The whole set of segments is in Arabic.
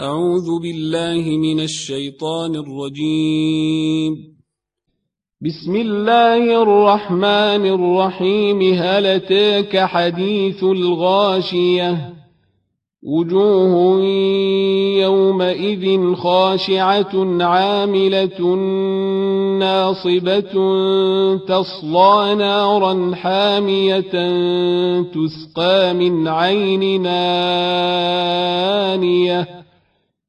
أعوذ بالله من الشيطان الرجيم. بسم الله الرحمن الرحيم. هل أتاك حديث الغاشية؟ وجوه يومئذ خاشعة عاملة ناصبة تصلى نارا حامية تسقى من عين آنيه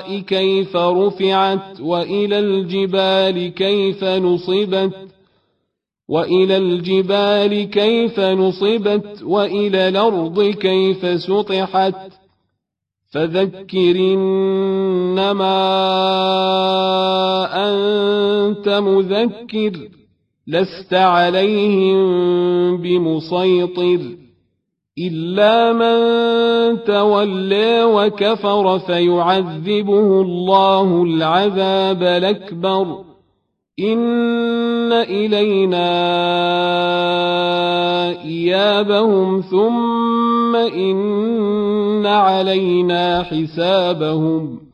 كيف رفعت وإلى الجبال كيف نصبت وإلى الجبال كيف نصبت وإلى الأرض كيف سطحت فذكر إنما أنت مذكر لست عليهم بمسيطر إلا من تولى وكفر فيعذبه الله العذاب الأكبر. إن إلينا إيابهم ثم إن علينا حسابهم.